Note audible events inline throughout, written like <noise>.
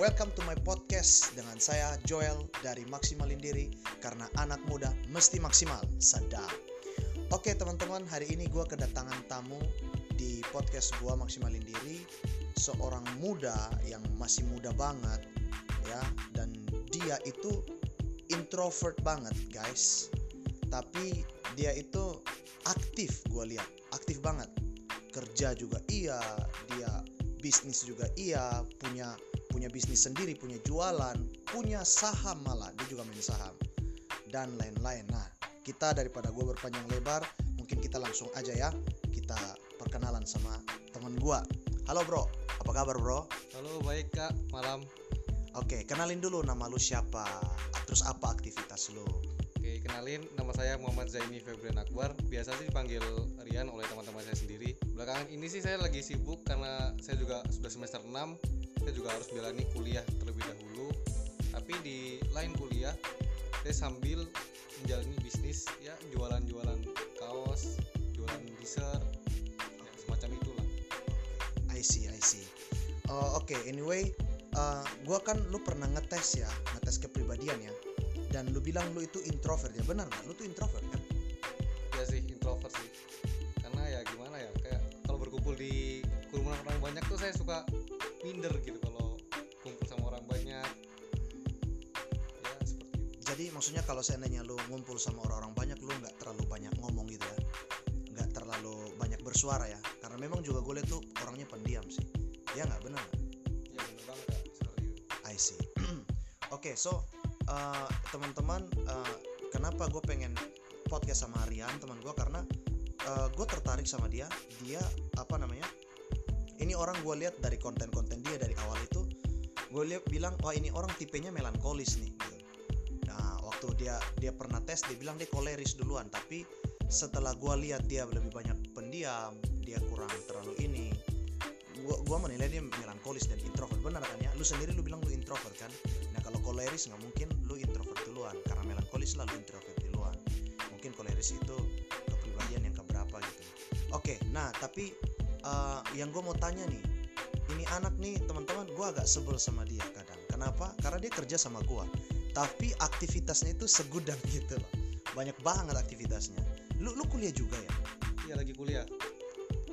Welcome to my podcast dengan saya Joel dari Maksimalin Diri karena anak muda mesti maksimal. Sadap. Oke teman-teman, hari ini gue kedatangan tamu di podcast gue Maksimalin Diri, seorang muda yang masih muda banget ya dan dia itu introvert banget guys. Tapi dia itu aktif gue lihat, aktif banget. Kerja juga iya, dia bisnis juga iya, punya punya bisnis sendiri, punya jualan, punya saham malah, dia juga main saham dan lain-lain. Nah, kita daripada gue berpanjang lebar, mungkin kita langsung aja ya, kita perkenalan sama teman gue. Halo bro, apa kabar bro? Halo, baik kak, malam. Oke, kenalin dulu nama lu siapa, terus apa aktivitas lu? Oke, kenalin, nama saya Muhammad Zaini Febrian Akbar. Biasa sih dipanggil Rian oleh teman-teman saya sendiri. Belakangan ini sih saya lagi sibuk karena saya juga sudah semester 6. Saya juga harus jalani kuliah terlebih dahulu. Tapi di lain kuliah, saya sambil menjalani bisnis ya jualan-jualan kaos, jualan dessert, ya, semacam itulah. I see, I see. Oh, Oke, anyway, uh, gua kan lu pernah ngetes ya, ngetes kepribadian ya. Dan lu bilang lu itu introvert ya, benar nggak? Lu tuh introvert kan? Ya sih introvert sih. Karena ya gimana ya, kayak kalau berkumpul di kerumunan orang banyak tuh saya suka minder gitu kalau kumpul sama orang banyak. Ya seperti itu. Jadi maksudnya kalau seandainya lu ngumpul sama orang-orang banyak, lu nggak terlalu banyak ngomong gitu ya, nggak terlalu banyak bersuara ya. Karena memang juga gue liat tuh orangnya pendiam sih. Ya nggak benar? Ya bener banget seperti itu. I see. <clears throat> Oke, so uh, teman-teman, uh, kenapa gue pengen podcast sama Rian teman gue karena uh, gue tertarik sama dia. Dia apa namanya? Ini orang gue lihat dari konten-konten dia dari awal itu, gue lihat bilang, wah ini orang tipenya melankolis nih. Gitu. Nah, waktu dia dia pernah tes, dia bilang dia koleris duluan, tapi setelah gue lihat dia lebih banyak pendiam, dia kurang terlalu ini, gua gua menilai dia melankolis dan introvert. Benar kan ya? Lu sendiri lu bilang lu introvert kan? Nah kalau koleris nggak mungkin lu introvert duluan. Karena melankolis lalu introvert duluan. Mungkin koleris itu kepribadian yang keberapa gitu. Oke nah tapi uh, yang gue mau tanya nih ini anak nih teman-teman gua agak sebel sama dia kadang. Kenapa? Karena dia kerja sama gua. Tapi aktivitasnya itu segudang <laughs> gitu loh. Banyak banget aktivitasnya. Lu lu kuliah juga ya? Iya lagi kuliah,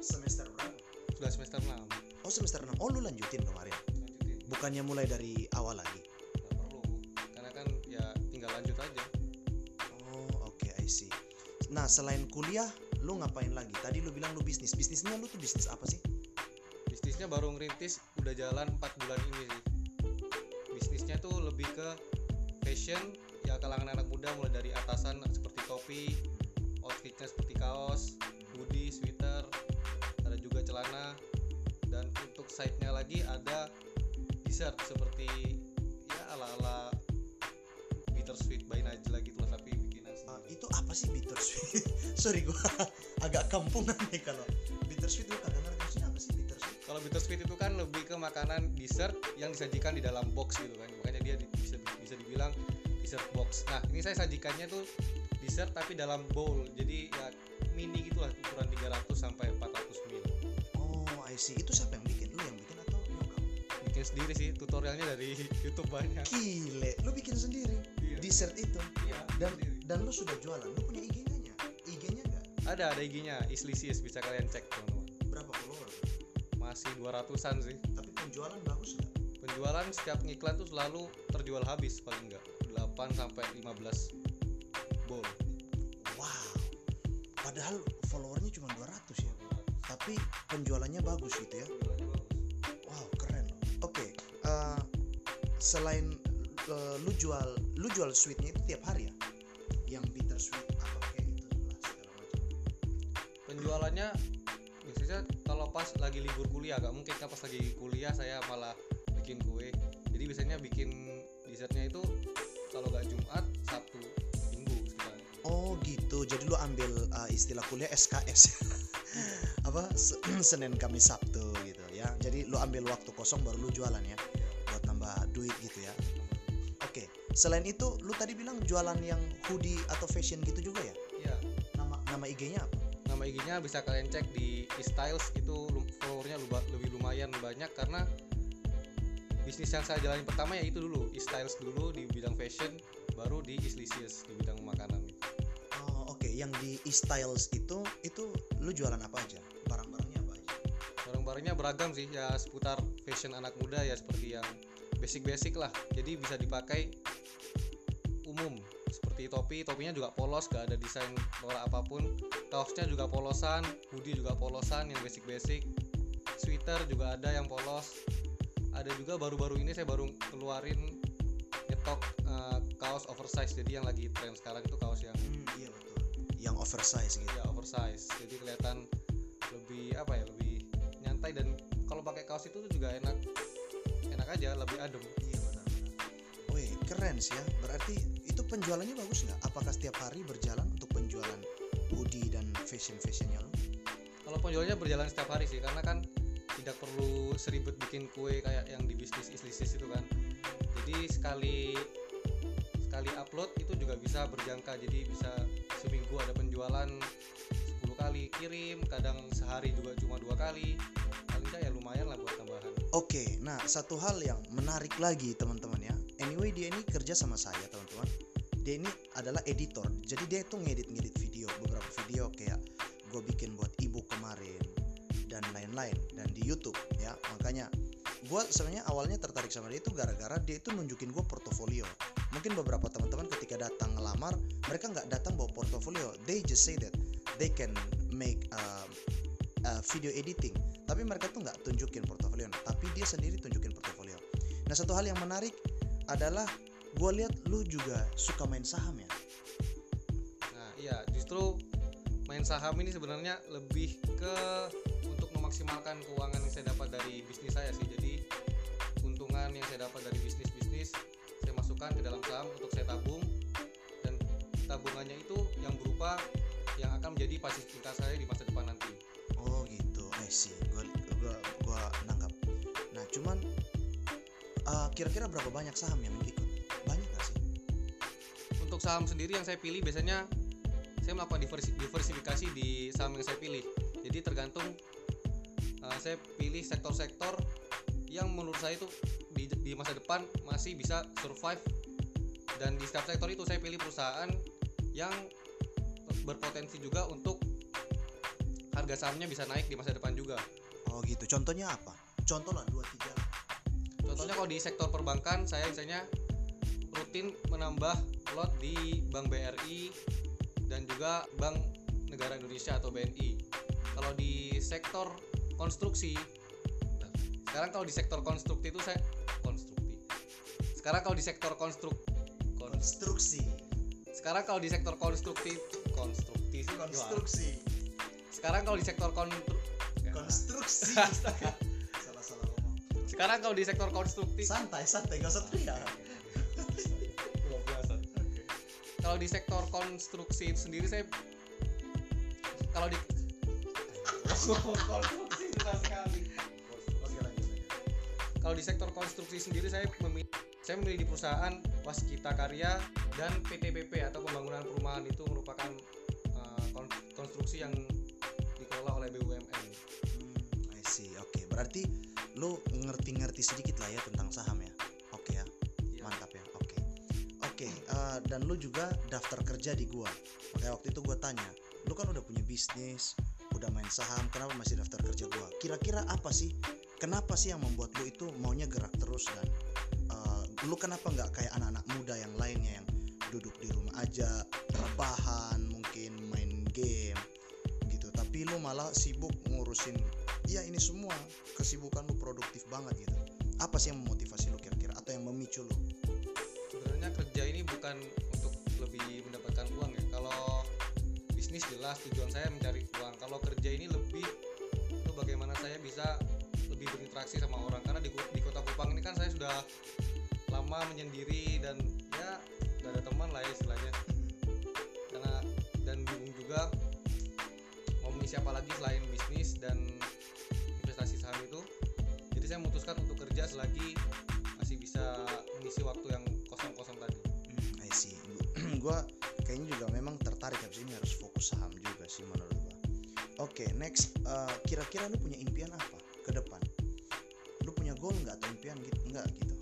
semester berapa? Sudah semester 6 oh semester 6 oh lu lanjutin kemarin? Lanjutin, bukannya mulai dari awal lagi? Nggak perlu. Karena kan ya tinggal lanjut aja. oh oke I see. Nah selain kuliah lu ngapain lagi? Tadi lu bilang lu bisnis. Bisnisnya lu tuh bisnis apa sih? Bisnisnya baru ngerintis, udah jalan 4 bulan ini sih. Bisnisnya tuh lebih ke fashion, ya kalangan anak muda mulai dari atasan seperti topi, outfitnya seperti kaos, hoodie, sweater, ada juga celana, dan untuk side-nya lagi ada dessert seperti ya ala-ala bittersweet by Najla gitu lah tapi bikinan Uh, sendiri. itu apa sih bittersweet sorry gua <laughs> agak kampungan nih kalau bittersweet gua kagak ngerti maksudnya apa sih bittersweet Kalau bittersweet itu kan lebih ke makanan dessert yang disajikan di dalam box gitu kan. Makanya dia di- bisa bisa dibilang dessert box. Nah, ini saya sajikannya tuh dessert tapi dalam bowl. Jadi ya mini gitulah ukuran 300 sampai 400 ml. oh I see itu siapa yang bikin lu yang bikin atau nyokap Bikin sendiri sih tutorialnya dari <laughs> YouTube banyak. gile lu bikin sendiri Iya. dessert itu Iya, dan sendiri. dan lu sudah jualan lu punya nggak Ada ada IG-nya Islisius bisa kalian cek teman-teman. berapa follower Masih 200-an sih. tapi penjualan bagus nggak Penjualan setiap ngiklan tuh selalu terjual habis paling enggak 8 sampai 15 bowl. Wow. Padahal followernya cuma 200 ya. Tapi penjualannya bagus gitu ya. Wow, keren. Oke, eh, selain eh, lu jual lu jual sweetnya itu tiap hari ya? Yang bitter sweet penjualannya biasanya kalau pas lagi libur kuliah gak mungkin kan pas lagi kuliah saya malah bikin kue jadi biasanya bikin dessertnya itu kalau gak Jumat Sabtu Minggu sekali Oh gitu. Jadi lu ambil eh, istilah kuliah SKS. <laughs> apa Se- <clears throat> Senin Kamis Sabtu gitu ya. Jadi lu ambil waktu kosong baru lu jualan ya. Buat nambah duit gitu ya. Oke, selain itu lu tadi bilang jualan yang hoodie atau fashion gitu juga ya? ya Nama nama IG-nya apa? Nama IG-nya bisa kalian cek di styles itu followernya lebih lumayan banyak karena bisnis yang saya jalani pertama ya itu dulu e-styles dulu di bidang fashion baru di Islicious di bidang makanan Oh, oke. Yang di e-styles itu itu lu jualan apa aja? Barang-barangnya apa aja? barang-barangnya beragam sih ya seputar fashion anak muda ya seperti yang basic-basic lah jadi bisa dipakai umum seperti topi topinya juga polos gak ada desain norak apa pun kaosnya juga polosan hoodie juga polosan yang basic-basic sweater juga ada yang polos ada juga baru-baru ini saya baru keluarin nyetok eh, kaos oversize jadi yang lagi tren sekarang itu kaos yang Hmm, iya betul. Yang oversize gitu. ya oversize jadi kelihatan lebih apa ya lebih nyantai dan kalau pakai kaos itu tuh juga enak enak aja lebih adem Iya benar-benar. Wih, keren sih ya. Berarti itu penjualannya bagus nggak? Apakah setiap hari berjalan untuk penjualan hoodie dan fashion fashionnya lo? kalau penjualannya berjalan setiap hari sih karena kan tidak perlu seribet bikin kue kayak yang di bisnis islisis itu kan jadi sekali sekali upload itu juga bisa berjangka jadi bisa seminggu ada penjualan 10 kali kirim kadang sehari juga cuma dua kali paling nggak ya lumayan lah buat tambahan Oke, nah satu hal yang menarik lagi teman-teman ya. Anyway dia ini kerja sama saya teman-teman. Dia ini adalah editor. Jadi dia itu ngedit-ngedit video, beberapa video kayak gue bikin buat ibu kemarin dan lain-lain dan di YouTube ya. Makanya gue sebenarnya awalnya tertarik sama dia itu gara-gara dia itu nunjukin gue portofolio. Mungkin beberapa teman-teman ketika datang ngelamar mereka nggak datang bawa portofolio. They just say that they can make um, uh, video editing tapi mereka tuh nggak tunjukin portofolio tapi dia sendiri tunjukin portofolio nah satu hal yang menarik adalah gue lihat lu juga suka main saham ya? Nah, iya, justru main saham ini sebenarnya lebih ke untuk memaksimalkan keuangan yang saya dapat dari bisnis saya sih. Jadi keuntungan yang saya dapat dari bisnis-bisnis saya masukkan ke dalam saham untuk saya tabung. Dan tabungannya itu yang berupa yang akan menjadi pasif income saya di masa depan nanti. oh gitu. I see. Gue gua gua nangkap nah cuman uh, kira-kira berapa banyak saham yang ikut Untuk saham sendiri yang saya pilih biasanya saya melakukan diversi- diversifikasi di saham yang saya pilih. Jadi tergantung uh, saya pilih sektor-sektor yang menurut saya itu di, di masa depan masih bisa survive dan di setiap sektor itu saya pilih perusahaan yang berpotensi juga untuk harga sahamnya bisa naik di masa depan juga. oh gitu contohnya apa contoh lah dua tiga Contohnya kalau di sektor perbankan saya misalnya rutin menambah lot di Bank BRI dan juga Bank Negara Indonesia atau BNI. Kalau di sektor konstruksi, bentar. sekarang kalau di sektor konstruksi itu saya konstruksi. Sekarang kalau di sektor konstruk kon- konstruksi sekarang kalau di sektor konstruksi wah. konstruksi Sekarang kalau di sektor kontru konstruksi <laughs> salah salah ngomong sekarang kalau di sektor konstruksi santai santai gak usah teriak Kalau di sektor konstruksi itu sendiri saya kalau di konstruksi susah sekali. Kalau di sektor konstruksi sendiri saya memilih saya memilih di perusahaan Waskita Karya dan PTPP atau pembangunan perumahan itu merupakan uh, kon- konstruksi yang dikelola oleh BUMN. Hmm, I see. Oke, berarti lu ngerti-ngerti sedikit lah ya tentang saham ya. Oke ya, Iya. mantap ya. Eh, dan lu juga daftar kerja di gua. Makanya waktu itu gua tanya, lu kan udah punya bisnis, udah main saham, kenapa masih daftar kerja gua? Kira-kira apa sih? Kenapa sih yang membuat lu itu maunya gerak terus dan eh, lu kenapa nggak kayak anak-anak muda yang lainnya yang duduk di rumah aja, rebahan, mungkin main game gitu tapi lu malah sibuk ngurusin ya ini semua kesibukan lu produktif banget gitu apa sih yang memotivasi lu kira-kira atau yang memicu lu Sebenarnya kerja ini bukan untuk lebih mendapatkan uang ya. Kalau bisnis jelas tujuan saya mencari uang. Kalau kerja ini lebih itu bagaimana saya bisa lebih berinteraksi sama orang karena di, di kota Kupang ini kan saya sudah lama menyendiri dan ya gak ada teman lah ya istilahnya karena dan bingung juga mau mengisi apa lagi selain bisnis dan investasi saham itu jadi saya memutuskan untuk kerja selagi masih bisa mengisi waktu yang gua kayaknya juga memang tertarik habis ini harus fokus saham juga sih menurut gua. Oke next eh, kira-kira lu punya impian apa ke depan? Lu punya goal nggak atau impian gitu? Nggak gitu?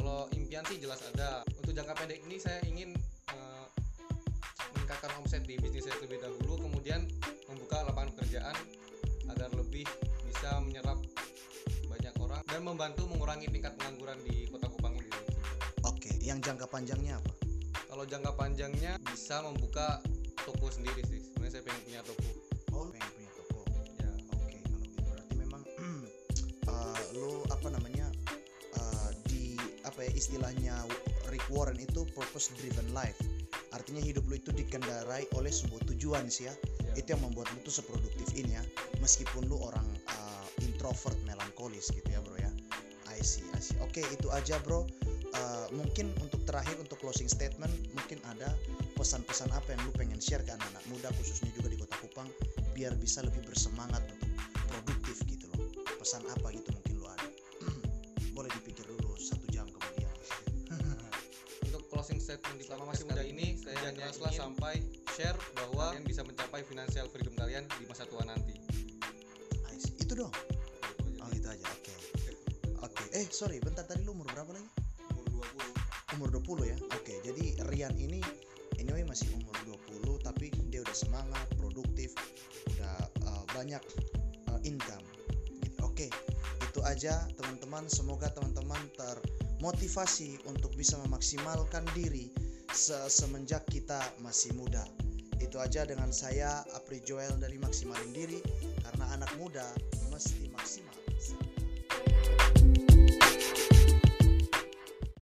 Kalau impian sih jelas ada. Untuk jangka pendek ini saya ingin eh, meningkatkan omset di bisnis saya terlebih dahulu kemudian membuka lapangan pekerjaan agar lebih bisa menyerap banyak orang dan membantu mengurangi tingkat pengangguran di kota Kupang ini. Oke yang jangka panjangnya apa kalau jangka panjangnya bisa membuka toko sendiri sih sebenarnya saya pengen punya toko oh pengen punya toko ya Oke, kalau gitu berarti memang <clears throat> uh, lo apa namanya uh, di apa ya istilahnya Rick Warren itu purpose driven life. Artinya hidup lo itu dikendarai oleh sebuah tujuan sih ya. Ya. Itu yang membuat lo tuh seproduktif ini ya. Meskipun lo orang uh, introvert melankolis gitu ya, Bro ya. I see, I see. Oke, itu aja, Bro. Uh, mungkin untuk terakhir untuk closing statement mungkin ada pesan-pesan apa yang lu pengen share ke anak-anak muda khususnya juga di Kota Kupang biar bisa lebih bersemangat untuk produktif gitu loh. Pesan apa gitu mungkin lu ada? <clears throat> Boleh dipikir dulu satu jam kemudian. <laughs> Untuk closing statement di selama masih muda ini saya keraslah ingin sampai share bahwa kalian bisa mencapai financial freedom kalian di masa tua nanti. Itu dong? Oh itu aja. Oke. Oke. Eh sorry bentar tadi lu umur berapa lagi? umur 20 umur 20 ya. Oke jadi Rian ini anyway masih umur 20 tapi dia udah semangat produktif udah uh, banyak uh, income. Oke itu aja teman-teman. Semoga teman-teman termotivasi untuk bisa memaksimalkan diri se- semenjak kita masih muda. Itu aja dengan saya Apri Joel dari Maksimalin Diri. Karena anak muda mesti maksimal